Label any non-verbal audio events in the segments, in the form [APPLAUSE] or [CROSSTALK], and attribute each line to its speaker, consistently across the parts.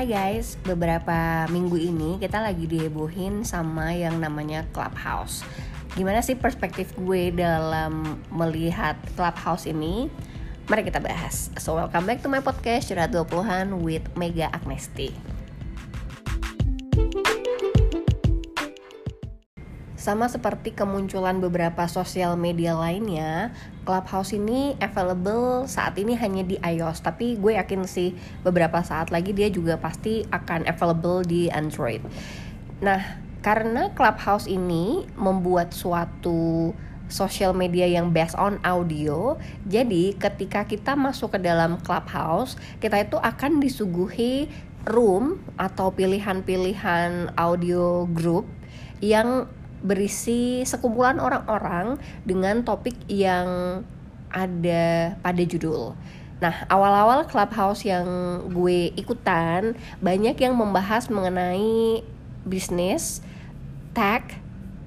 Speaker 1: Hai guys, beberapa minggu ini kita lagi dihebohin sama yang namanya Clubhouse. Gimana sih perspektif gue dalam melihat Clubhouse ini? Mari kita bahas. So welcome back to my podcast Curhat 20-an with Mega Agnesti. Sama seperti kemunculan beberapa sosial media lainnya, Clubhouse ini available saat ini hanya di iOS, tapi gue yakin sih beberapa saat lagi dia juga pasti akan available di Android. Nah, karena Clubhouse ini membuat suatu social media yang based on audio. Jadi ketika kita masuk ke dalam Clubhouse, kita itu akan disuguhi room atau pilihan-pilihan audio group yang berisi sekumpulan orang-orang dengan topik yang ada pada judul. Nah, awal-awal Clubhouse yang gue ikutan banyak yang membahas mengenai bisnis, tech,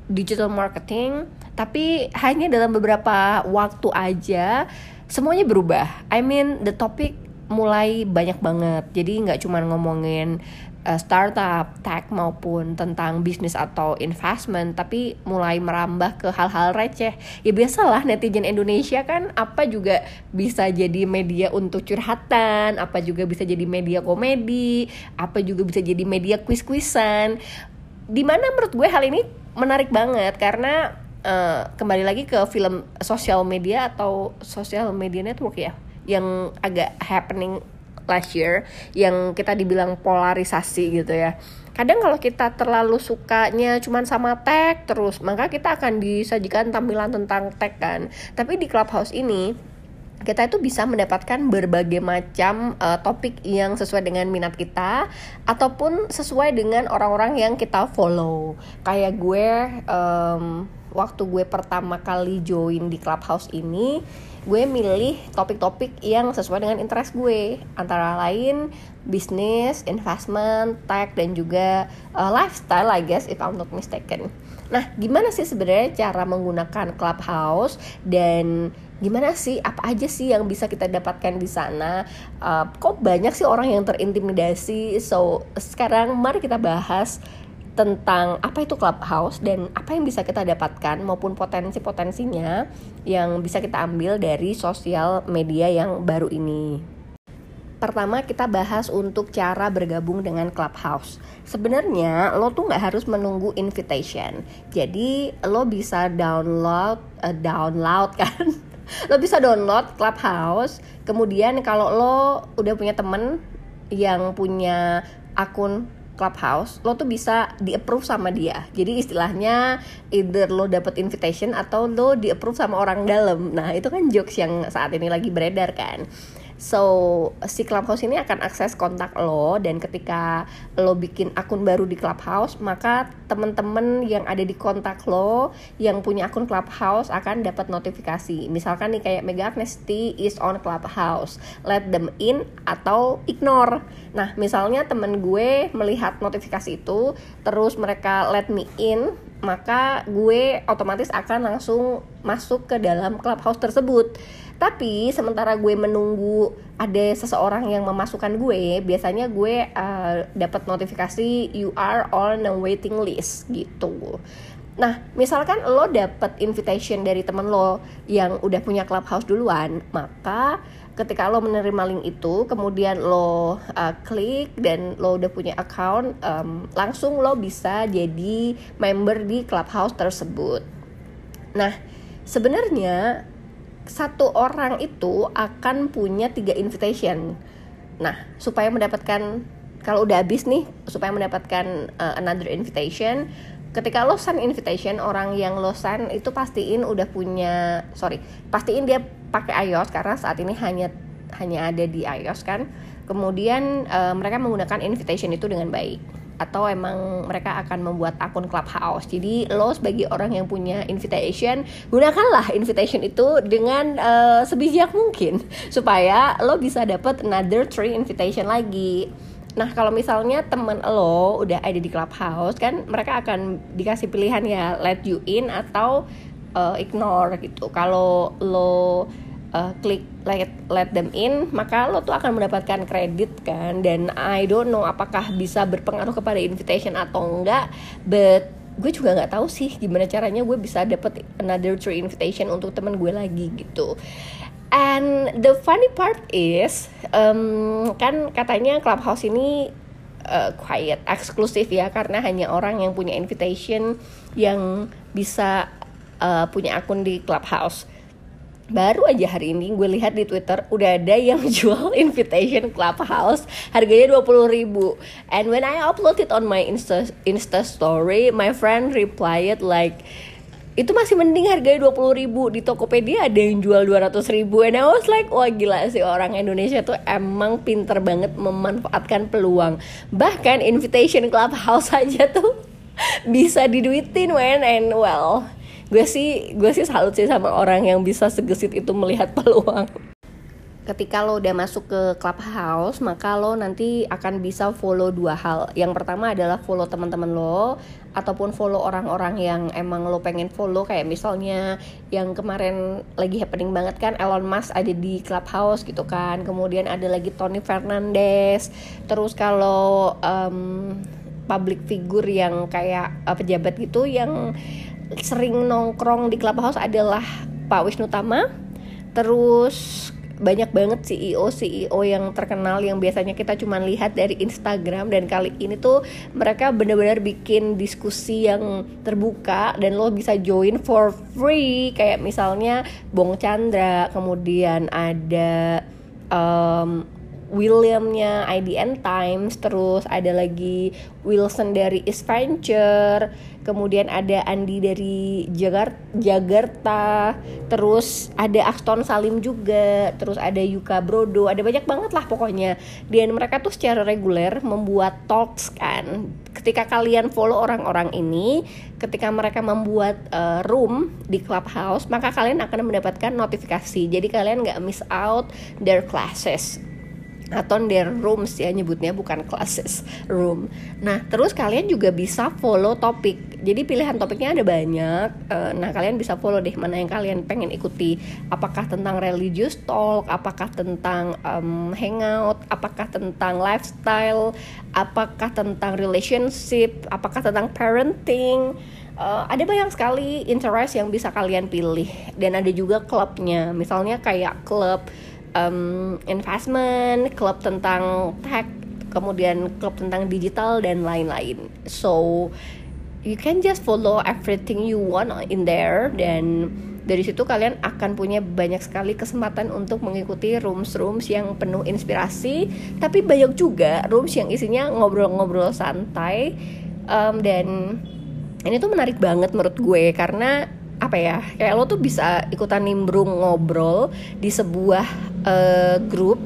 Speaker 1: digital marketing, tapi hanya dalam beberapa waktu aja semuanya berubah. I mean, the topic mulai banyak banget. Jadi nggak cuma ngomongin uh, startup, tech maupun tentang bisnis atau investment, tapi mulai merambah ke hal-hal receh. Ya biasalah netizen Indonesia kan apa juga bisa jadi media untuk curhatan, apa juga bisa jadi media komedi, apa juga bisa jadi media kuis-kuisan. Di mana menurut gue hal ini menarik banget karena uh, kembali lagi ke film sosial media atau sosial media network ya yang agak happening last year yang kita dibilang polarisasi gitu ya. Kadang kalau kita terlalu sukanya cuman sama tag terus maka kita akan disajikan tampilan tentang tag kan. Tapi di clubhouse ini kita itu bisa mendapatkan berbagai macam uh, topik yang sesuai dengan minat kita ataupun sesuai dengan orang-orang yang kita follow. Kayak gue um, waktu gue pertama kali join di clubhouse ini gue milih topik-topik yang sesuai dengan interest gue antara lain bisnis, investment, tech dan juga uh, lifestyle I guess if I'm not mistaken. Nah, gimana sih sebenarnya cara menggunakan Clubhouse dan gimana sih apa aja sih yang bisa kita dapatkan di sana? Uh, kok banyak sih orang yang terintimidasi? So, sekarang mari kita bahas tentang apa itu clubhouse dan apa yang bisa kita dapatkan maupun potensi-potensinya yang bisa kita ambil dari sosial media yang baru ini. Pertama kita bahas untuk cara bergabung dengan Clubhouse. Sebenarnya lo tuh nggak harus menunggu invitation. Jadi lo bisa download, uh, download [LAUGHS] kan? lo bisa download Clubhouse. Kemudian kalau lo udah punya temen yang punya akun Clubhouse, lo tuh bisa di approve sama dia. Jadi istilahnya either lo dapet invitation atau lo di approve sama orang dalam. Nah itu kan jokes yang saat ini lagi beredar kan. So si Clubhouse ini akan akses kontak lo dan ketika lo bikin akun baru di Clubhouse maka temen-temen yang ada di kontak lo yang punya akun Clubhouse akan dapat notifikasi. Misalkan nih kayak Mega Agnesti is on Clubhouse, let them in atau ignore. Nah misalnya temen gue melihat notifikasi itu terus mereka let me in maka gue otomatis akan langsung masuk ke dalam clubhouse tersebut. Tapi sementara gue menunggu ada seseorang yang memasukkan gue, biasanya gue uh, dapat notifikasi you are on a waiting list gitu. Nah, misalkan lo dapet invitation dari temen lo yang udah punya clubhouse duluan, maka ketika lo menerima link itu, kemudian lo uh, klik dan lo udah punya account, um, langsung lo bisa jadi member di clubhouse tersebut. Nah, sebenarnya satu orang itu akan punya tiga invitation. Nah, supaya mendapatkan kalau udah habis nih, supaya mendapatkan uh, another invitation, ketika lo send invitation, orang yang lo send itu pastiin udah punya, sorry, pastiin dia pakai iOS karena saat ini hanya hanya ada di iOS kan. Kemudian uh, mereka menggunakan invitation itu dengan baik atau emang mereka akan membuat akun clubhouse jadi lo sebagai orang yang punya invitation gunakanlah invitation itu dengan uh, sebijak mungkin [LAUGHS] supaya lo bisa dapat another three invitation lagi Nah kalau misalnya temen lo udah ada di clubhouse kan mereka akan dikasih pilihan ya let you in atau uh, ignore gitu. Kalau lo uh, klik let let them in maka lo tuh akan mendapatkan kredit kan? Dan I don't know apakah bisa berpengaruh kepada invitation atau enggak but gue juga nggak tahu sih gimana caranya gue bisa dapet another three invitation untuk temen gue lagi gitu. And the funny part is um, kan katanya clubhouse ini uh, quiet eksklusif ya karena hanya orang yang punya invitation yang bisa uh, punya akun di clubhouse baru aja hari ini gue lihat di Twitter udah ada yang [LAUGHS] jual invitation clubhouse. Harganya 20 ribu. And when I upload it on my insta insta story my friend replied like itu masih mending harganya 20 ribu. Di Tokopedia ada yang jual 200 ribu. And I was like wah gila sih orang Indonesia tuh emang pinter banget memanfaatkan peluang. Bahkan invitation clubhouse [LAUGHS] aja tuh bisa diduitin when and well gue sih gue sih salut sih sama orang yang bisa segesit itu melihat [LAUGHS] peluang. Ketika lo udah masuk ke clubhouse maka lo nanti akan bisa follow dua hal. Yang pertama adalah follow teman-teman lo ataupun follow orang-orang yang emang lo pengen follow. Kayak misalnya yang kemarin lagi happening banget kan Elon Musk ada di clubhouse gitu kan. Kemudian ada lagi Tony Fernandez. Terus kalau um, public figure yang kayak uh, pejabat gitu yang sering nongkrong di clubhouse adalah Pak Wisnu Tama. Terus banyak banget CEO CEO yang terkenal yang biasanya kita cuma lihat dari Instagram. Dan kali ini tuh mereka benar-benar bikin diskusi yang terbuka dan lo bisa join for free. Kayak misalnya Bong Chandra kemudian ada um, Williamnya IDN Times terus ada lagi Wilson dari East Venture kemudian ada Andi dari Jakarta, Jakarta terus ada Aston Salim juga terus ada Yuka Brodo ada banyak banget lah pokoknya. Dan mereka tuh secara reguler membuat talks kan. Ketika kalian follow orang-orang ini ketika mereka membuat uh, room di clubhouse maka kalian akan mendapatkan notifikasi. Jadi kalian nggak miss out their classes atau their rooms ya nyebutnya bukan classes room. Nah terus kalian juga bisa follow topik. Jadi pilihan topiknya ada banyak. Eh, nah kalian bisa follow deh mana yang kalian pengen ikuti. Apakah tentang religious talk, apakah tentang um, hangout, apakah tentang lifestyle, apakah tentang relationship, apakah tentang parenting. Uh, ada banyak sekali interest yang bisa kalian pilih dan ada juga klubnya misalnya kayak klub um, investment, klub tentang tech, kemudian klub tentang digital dan lain-lain. So you can just follow everything you want in there dan dari situ kalian akan punya banyak sekali kesempatan untuk mengikuti rooms-rooms yang penuh inspirasi tapi banyak juga rooms yang isinya ngobrol-ngobrol santai um, dan ini tuh menarik banget menurut gue karena apa ya kayak lo tuh bisa ikutan nimbrung ngobrol di sebuah uh, grup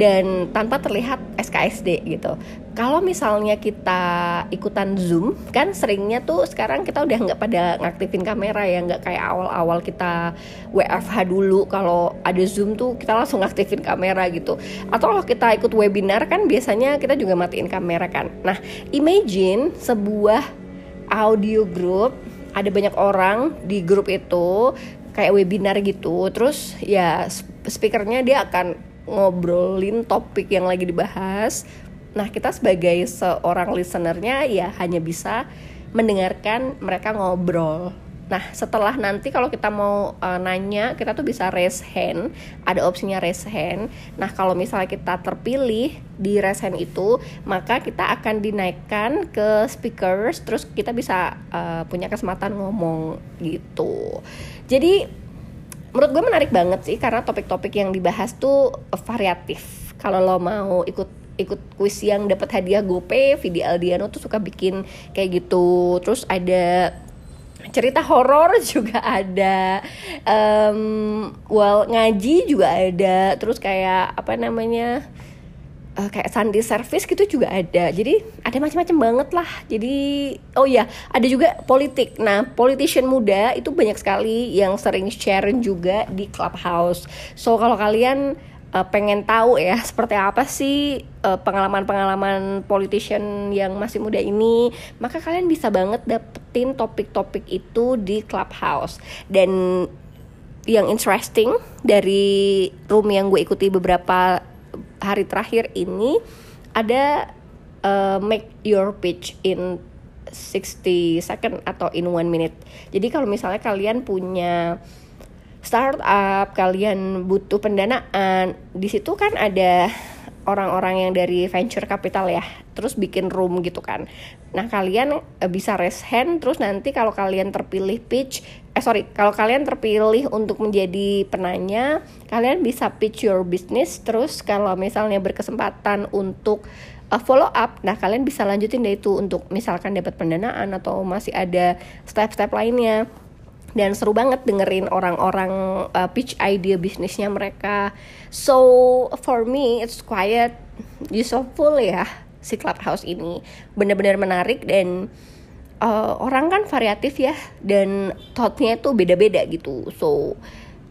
Speaker 1: dan tanpa terlihat SKSD gitu. Kalau misalnya kita ikutan Zoom, kan seringnya tuh sekarang kita udah nggak pada ngaktifin kamera ya, nggak kayak awal-awal kita WFH dulu. Kalau ada Zoom tuh kita langsung ngaktifin kamera gitu. Atau kalau kita ikut webinar kan biasanya kita juga matiin kamera kan. Nah, imagine sebuah audio group ada banyak orang di grup itu kayak webinar gitu. Terus ya speakernya dia akan ngobrolin topik yang lagi dibahas. Nah kita sebagai seorang listenernya ya hanya bisa mendengarkan mereka ngobrol Nah, setelah nanti kalau kita mau uh, nanya, kita tuh bisa raise hand, ada opsinya raise hand. Nah, kalau misalnya kita terpilih di raise hand itu, maka kita akan dinaikkan ke speakers, terus kita bisa uh, punya kesempatan ngomong gitu. Jadi, menurut gue menarik banget sih karena topik-topik yang dibahas tuh variatif. Kalau lo mau ikut ikut kuis yang dapat hadiah GoPay, Vidi Aldiano tuh suka bikin kayak gitu. Terus ada cerita horor juga ada. Um, well ngaji juga ada. Terus kayak apa namanya uh, kayak sandi service gitu juga ada. Jadi ada macam-macam banget lah. Jadi oh ya ada juga politik. Nah politician muda itu banyak sekali yang sering share juga di clubhouse. So kalau kalian uh, pengen tahu ya [LAUGHS] seperti apa sih eh, pengalaman-pengalaman politician yang masih muda ini, maka kalian bisa banget dapetin topik-topik itu di Clubhouse. Dan yang interesting dari room yang gue ikuti beberapa hari terakhir ini ada uh, make your pitch in 60 second atau in one minute. Jadi kalau misalnya kalian punya startup, kalian butuh pendanaan, di situ kan ada orang-orang yang dari venture capital ya terus bikin room gitu kan. Nah kalian uh, bisa raise hand terus nanti kalau kalian terpilih pitch eh sorry kalau kalian terpilih untuk menjadi penanya kalian bisa pitch your business. Terus kalau misalnya berkesempatan untuk uh, follow up nah kalian bisa lanjutin deh itu untuk misalkan dapat pendanaan atau masih ada step-step lainnya dan seru banget dengerin orang-orang uh, pitch idea bisnisnya mereka. So for me it's quite useful ya si clubhouse ini benar-benar menarik dan uh, orang kan variatif ya dan thoughtnya itu beda-beda gitu. So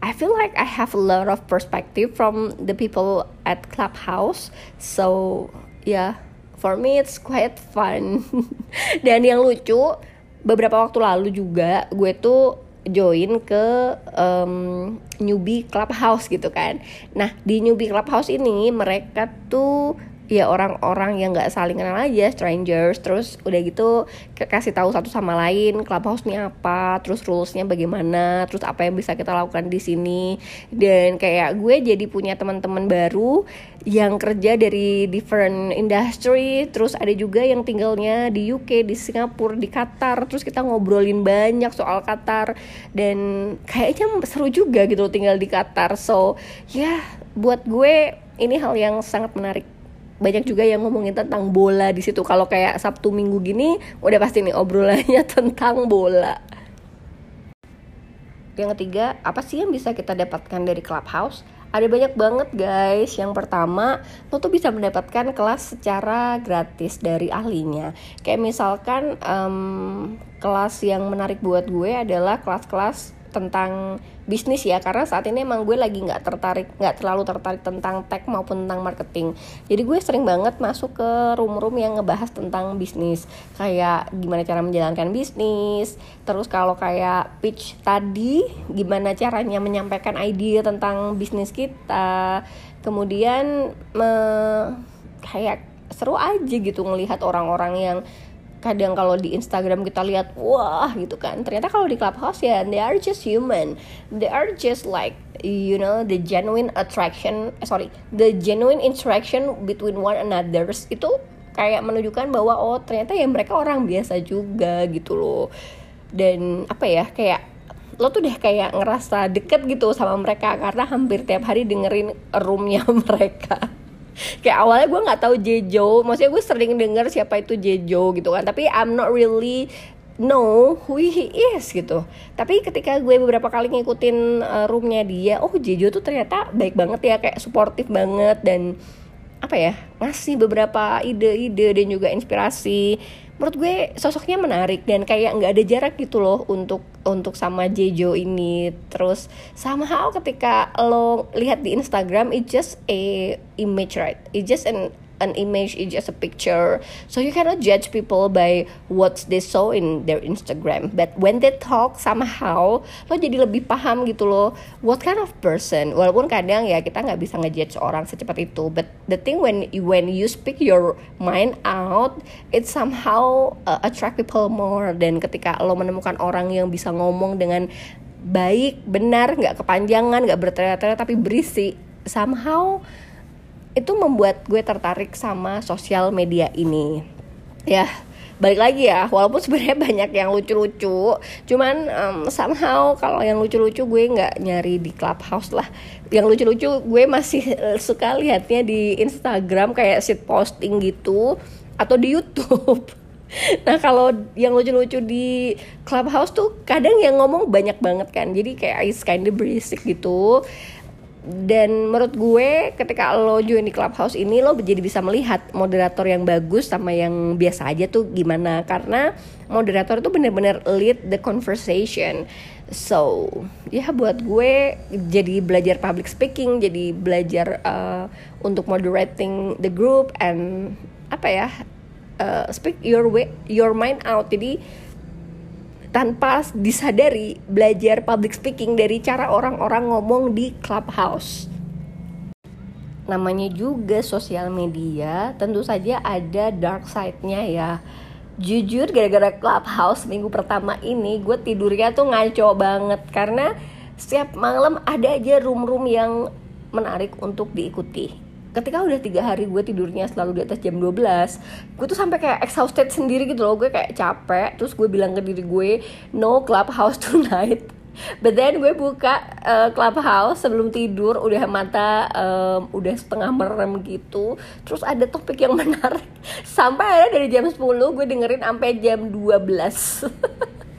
Speaker 1: I feel like I have a lot of perspective from the people at clubhouse. So yeah, for me it's quite fun. [LAUGHS] dan yang lucu beberapa waktu lalu juga gue tuh join ke um, newbie clubhouse gitu kan. Nah di newbie clubhouse ini mereka tuh ya orang-orang yang nggak saling kenal aja strangers terus udah gitu kasih tahu satu sama lain clubhouse ini apa terus rulesnya bagaimana terus apa yang bisa kita lakukan di sini. Dan kayak gue jadi punya teman-teman baru yang kerja dari different industry terus ada juga yang tinggalnya di UK di Singapura di Qatar terus kita ngobrolin banyak soal Qatar. Dan kayaknya seru juga gitu tinggal di Qatar. So ya yeah, buat gue ini hal yang sangat menarik banyak juga yang ngomongin tentang bola di situ. Kalau kayak Sabtu Minggu gini, udah pasti nih obrolannya [LAUGHS] tentang bola. Yang ketiga, apa sih yang bisa kita dapatkan dari Clubhouse? Ada banyak banget guys. Yang pertama, lo tuh bisa mendapatkan kelas secara gratis dari ahlinya. Kayak misalkan um, kelas yang menarik buat gue adalah kelas-kelas tentang bisnis ya karena saat ini emang gue lagi nggak tertarik nggak terlalu tertarik tentang tech maupun tentang marketing. Jadi gue sering banget masuk ke room-room yang ngebahas tentang bisnis. Kayak gimana cara menjalankan bisnis terus kalau kayak pitch tadi gimana caranya menyampaikan ide tentang bisnis kita. Kemudian me, kayak seru aja gitu ngelihat orang-orang yang kadang kalau di Instagram kita lihat wah gitu kan. Ternyata kalau di Clubhouse ya they are just human. They are just like you know the genuine attraction eh, sorry the genuine interaction between one another itu kayak menunjukkan bahwa oh ternyata ya mereka orang biasa juga gitu loh. Dan apa ya kayak lo tuh deh kayak ngerasa deket gitu sama mereka karena hampir tiap hari dengerin roomnya [LAUGHS] mereka kayak awalnya gue nggak tahu Jejo maksudnya gue sering denger siapa itu Jejo gitu kan. Tapi I'm not really know who he is gitu. Tapi ketika gue beberapa kali ngikutin uh, roomnya dia oh Jejo tuh ternyata baik banget ya kayak suportif banget dan apa ya ngasih beberapa ide-ide dan juga inspirasi menurut gue sosoknya menarik dan kayak nggak ada jarak gitu loh untuk untuk sama Jejo ini. Terus sama hal ketika lo lihat di Instagram it just a image right? It just an an image is just a picture. So you cannot judge people by what they saw in their Instagram. But when they talk somehow lo jadi lebih paham gitu loh what kind of person. Walaupun kadang ya kita nggak bisa ngejudge orang secepat itu but the thing when when you speak your mind out it somehow uh, attract people more. Dan ketika lo menemukan orang yang bisa ngomong dengan baik benar nggak kepanjangan nggak bertele-tele tapi berisi somehow itu membuat gue tertarik sama sosial media ini. Ya balik lagi ya walaupun sebenarnya [LAUGHS] banyak yang lucu-lucu cuman um, somehow kalau yang lucu-lucu gue nggak nyari di clubhouse lah. Yang lucu-lucu gue masih [LAUGHS] suka lihatnya di Instagram kayak sit posting gitu atau di YouTube. [LAUGHS] Nah kalau yang lucu-lucu di clubhouse tuh kadang yang ngomong banyak banget kan Jadi kayak is kinda berisik gitu dan menurut gue ketika lo join di clubhouse ini lo jadi bisa melihat moderator yang bagus sama yang biasa aja tuh gimana. Karena moderator itu bener-bener lead the conversation. So ya buat gue jadi belajar public speaking jadi belajar uh, untuk moderating the group and apa ya uh, speak your way your mind out. Jadi tanpa disadari belajar public speaking dari cara orang-orang ngomong di clubhouse. Namanya juga sosial media tentu saja ada dark side-nya ya. Jujur gara-gara clubhouse minggu pertama ini gue tidurnya tuh ngaco banget. Karena setiap malam ada aja room-room yang menarik untuk diikuti ketika udah tiga hari gue tidurnya selalu di atas jam 12 gue tuh sampai kayak exhausted sendiri gitu loh. Gue kayak capek terus gue bilang ke diri gue no clubhouse [LAUGHS] tonight. But then gue buka uh, clubhouse sebelum tidur udah mata um, udah setengah merem gitu. Terus ada topik yang [LAUGHS] menarik. Sampai ada dari jam 10 gue dengerin sampai jam 12 [LAUGHS]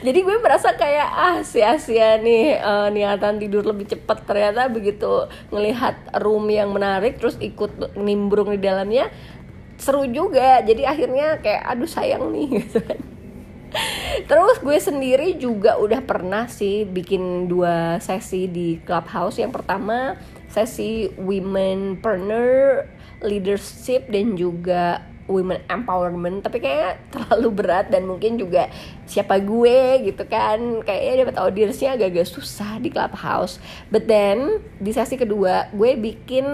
Speaker 1: jadi gue merasa kayak ah sia-sia nih uh, niatan tidur lebih cepat. Ternyata begitu ngelihat room yang menarik terus ikut nimbrung di dalamnya seru juga. Jadi akhirnya kayak aduh sayang nih [LAUGHS] gitu kan. Terus gue sendiri juga udah pernah sih bikin dua sesi di clubhouse. Yang pertama sesi women partner leadership dan juga women empowerment tapi kayak terlalu berat dan mungkin juga siapa gue gitu kan. Kayaknya dapat audiensnya agak-agak susah di clubhouse. But then di sesi kedua gue bikin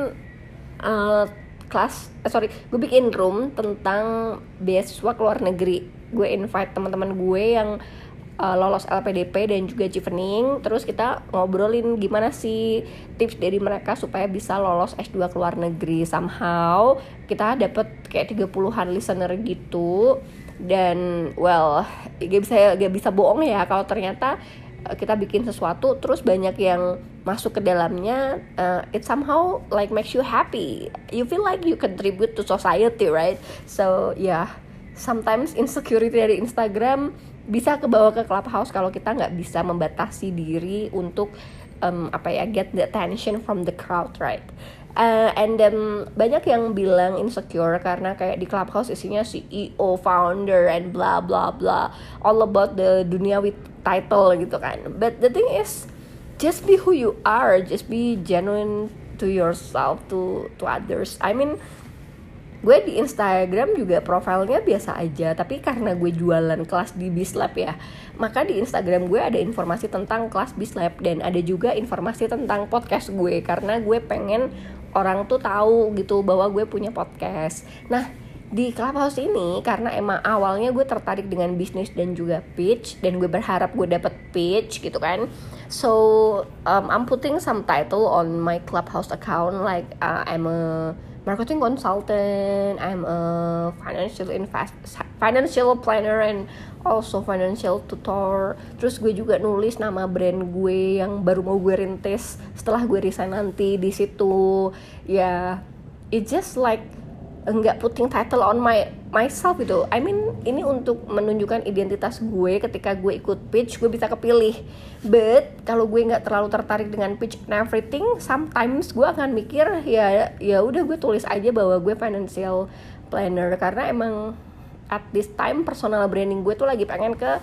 Speaker 1: uh, eh, sorry gue bikin room tentang beasiswa ke luar negeri. Gue invite teman-teman gue yang uh, lolos LPDP dan juga Chevening terus kita ngobrolin gimana sih tips dari mereka supaya bisa lolos S2 ke luar negeri. Somehow kita dapet kayak 30-an listener gitu. Dan well gak bisa gak bisa bohong ya kalau ternyata uh, kita bikin sesuatu terus banyak yang masuk ke dalamnya uh, it somehow like makes you happy. You feel like you contribute to society right? So yeah sometimes insecurity dari Instagram bisa kebawa ke clubhouse kalau kita nggak bisa membatasi diri untuk um, apa ya get the attention from the crowd right? Uh, and then banyak yang bilang insecure karena kayak di clubhouse isinya CEO founder and blah blah blah. All about the dunia with title gitu kan. But the thing is just be who you are. Just be genuine to yourself to to others. I mean gue di Instagram juga profilnya biasa aja tapi karena gue jualan kelas di Bislab ya maka di Instagram gue ada informasi tentang kelas Bislab dan ada juga informasi tentang podcast gue karena gue pengen orang tuh tahu gitu bahwa gue punya podcast. Nah di Clubhouse ini karena emang awalnya gue tertarik dengan bisnis dan juga pitch dan gue berharap gue dapet pitch gitu kan so um, I'm putting some title on my Clubhouse account like uh, I'm a marketing consultant, I'm a financial invest financial planner and also financial tutor. Terus gue juga nulis nama brand gue yang baru mau gue rintis setelah gue resign nanti di situ. Ya, yeah, it just like enggak putting title on my myself gitu. I mean ini untuk menunjukkan identitas gue ketika gue ikut pitch gue bisa kepilih. But kalau gue nggak terlalu tertarik dengan pitch and everything, sometimes gue akan mikir ya ya udah gue tulis aja bahwa gue financial planner karena emang at this time personal branding gue tuh lagi pengen ke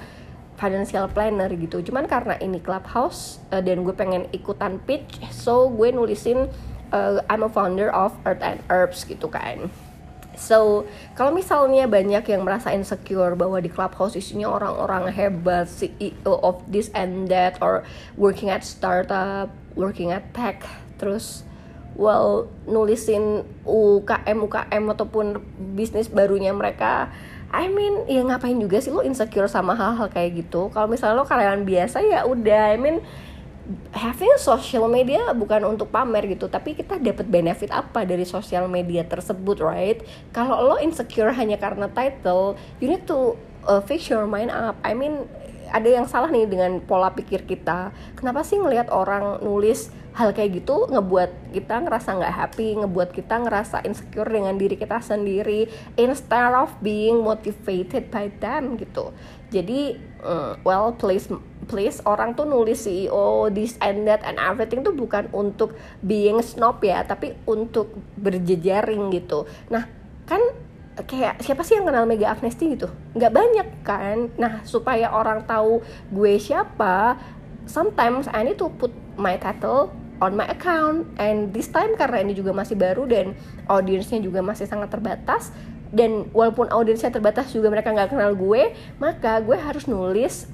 Speaker 1: financial planner gitu. Cuman karena ini clubhouse uh, dan gue pengen ikutan pitch, so gue nulisin uh, I'm a founder of Earth and Herbs gitu kan. So, kalau misalnya banyak yang merasa insecure bahwa di clubhouse isinya orang-orang hebat, CEO of this and that, or working at startup, working at tech, terus well nulisin UKM UKM ataupun bisnis barunya mereka I mean ya ngapain juga sih lo insecure sama hal-hal kayak gitu? Kalau misalnya lo karyawan biasa ya udah I mean having social media bukan untuk pamer gitu tapi kita dapat benefit apa dari sosial media tersebut right? Kalau lo insecure hanya karena title you need to uh, fix your mind up. I mean ada yang salah nih dengan pola pikir kita. Kenapa sih ngelihat orang nulis hal kayak gitu ngebuat kita ngerasa nggak happy ngebuat kita ngerasa insecure dengan diri kita sendiri instead of being motivated by them gitu? Jadi uh, well please please orang tuh nulis CEO this and that and everything tuh bukan untuk being snob ya tapi untuk berjejaring gitu. Nah kan kayak siapa sih yang kenal Mega Agnesti gitu? Nggak banyak kan? Nah supaya orang tahu gue siapa sometimes I need to put my title on my account. And this time karena ini juga masih baru dan audiensnya juga masih sangat terbatas dan walaupun audiensnya terbatas juga mereka nggak kenal gue maka gue harus nulis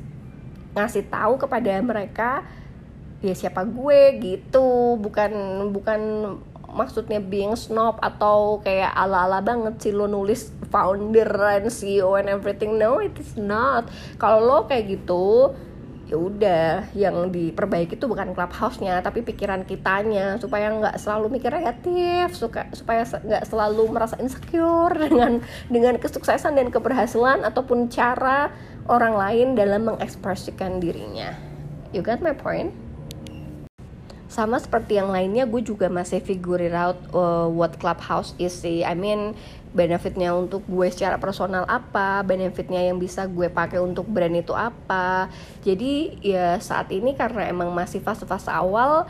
Speaker 1: ngasih tahu kepada mereka ya siapa gue? Gitu. Bukan bukan maksudnya being snob atau kayak ala-ala banget sih lo nulis founder and CEO and everything. No it is not. Kalau lo kayak gitu ya udah yang diperbaiki itu bukan clubhouse-nya tapi pikiran kitanya supaya nggak selalu mikir negatif suka supaya nggak selalu merasa insecure [LAUGHS] dengan dengan kesuksesan dan keberhasilan ataupun cara orang lain dalam mengekspresikan dirinya. You got my point? Sama seperti yang lainnya gue juga masih figure out uh, what clubhouse is sih. I mean benefitnya untuk gue secara personal apa benefitnya yang bisa gue pakai untuk brand itu apa. Jadi ya saat ini karena emang masih fase-fase awal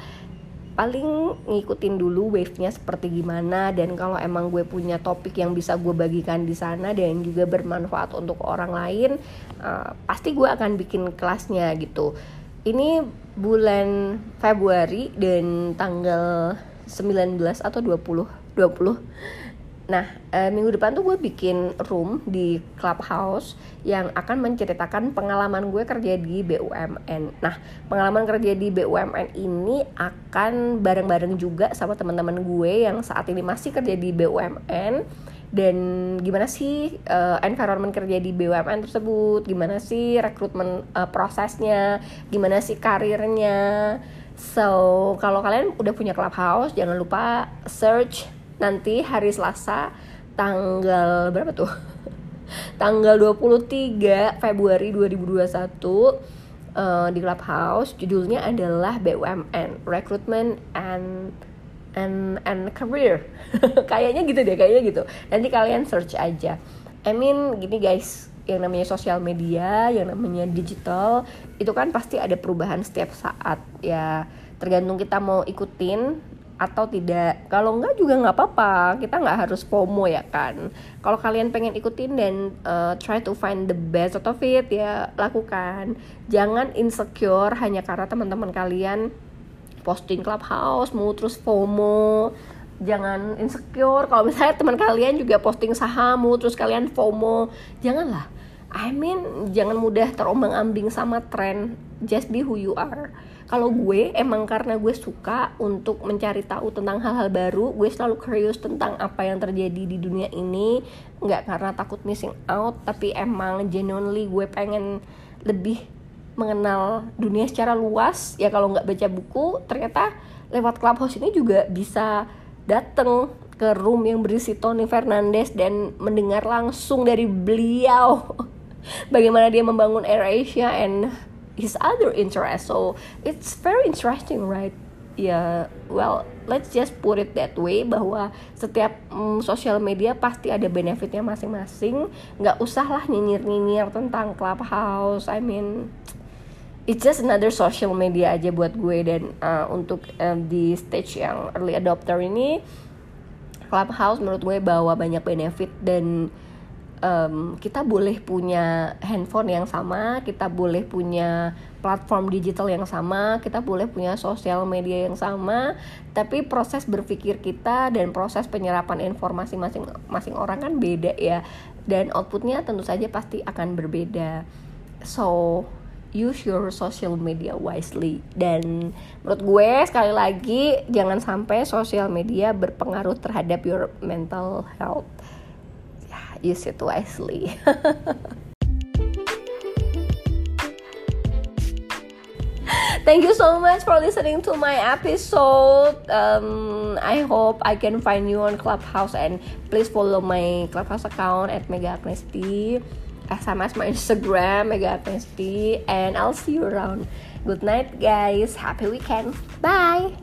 Speaker 1: paling ngikutin dulu wave-nya seperti gimana dan kalau emang gue punya topik yang bisa gue bagikan di sana dan juga bermanfaat untuk orang lain uh, pasti gue akan bikin kelasnya gitu. Ini bulan Februari dan tanggal 19 atau 20 20 Nah, e, minggu depan tuh gue bikin room di clubhouse yang akan menceritakan pengalaman gue kerja di BUMN. Nah, pengalaman kerja di BUMN ini akan bareng-bareng juga sama teman-teman gue yang saat ini masih kerja di BUMN dan gimana sih uh, environment kerja di BUMN tersebut, gimana sih rekrutmen uh, prosesnya, gimana sih karirnya. So, kalau kalian udah punya clubhouse, jangan lupa search nanti hari Selasa tanggal berapa tuh? [LAUGHS] tanggal 23 Februari 2021 uh, di Clubhouse judulnya adalah BUMN Recruitment and and and career. [LAUGHS] Kayaknya gitu deh kayaknya gitu. Nanti kalian search aja. I mean gini guys yang namanya sosial media yang namanya digital itu kan pasti ada perubahan setiap saat ya. Tergantung kita mau ikutin atau tidak. Kalau enggak juga nggak apa-apa. Kita nggak harus FOMO ya kan? Kalau kalian pengen ikutin dan uh, try to find the best out of it ya lakukan. Jangan insecure hanya karena teman-teman kalian posting clubhouse mau terus FOMO. Jangan insecure. Kalau misalnya teman kalian juga posting saham mau terus kalian FOMO janganlah. I mean jangan mudah terombang-ambing sama tren just be who you are kalau gue emang karena gue suka untuk mencari tahu tentang hal-hal baru gue selalu curious tentang apa yang terjadi di dunia ini. Nggak karena takut missing out tapi emang genuinely gue pengen lebih mengenal dunia secara luas. Ya kalau nggak baca buku ternyata lewat clubhouse ini juga bisa dateng ke room yang berisi Tony Fernandez dan mendengar langsung dari beliau [LAUGHS] bagaimana dia membangun AirAsia and his other interest. So it's very interesting right? Ya yeah, well let's just put it that way bahwa setiap mm, sosial media pasti ada benefitnya masing-masing. Nggak usah lah nyinyir-nyinyir tentang clubhouse. I mean it's just another social media aja buat gue dan uh, untuk uh, di stage yang early adopter ini. Clubhouse menurut gue bawa banyak benefit dan um, kita boleh punya handphone yang sama, kita boleh punya platform digital yang sama, kita boleh punya sosial media yang sama, tapi proses berpikir kita dan proses penyerapan informasi masing-masing orang kan beda ya, dan outputnya tentu saja pasti akan berbeda. So use your social media wisely dan menurut gue sekali lagi jangan sampai sosial media berpengaruh terhadap your mental health use it wisely [LAUGHS] Thank you so much for listening to my episode. Um, I hope I can find you on Clubhouse and please follow my Clubhouse account at Mega Agnesti. SMS my Instagram Mega Agnesti and I'll see you around. Good night guys. Happy weekend. Bye.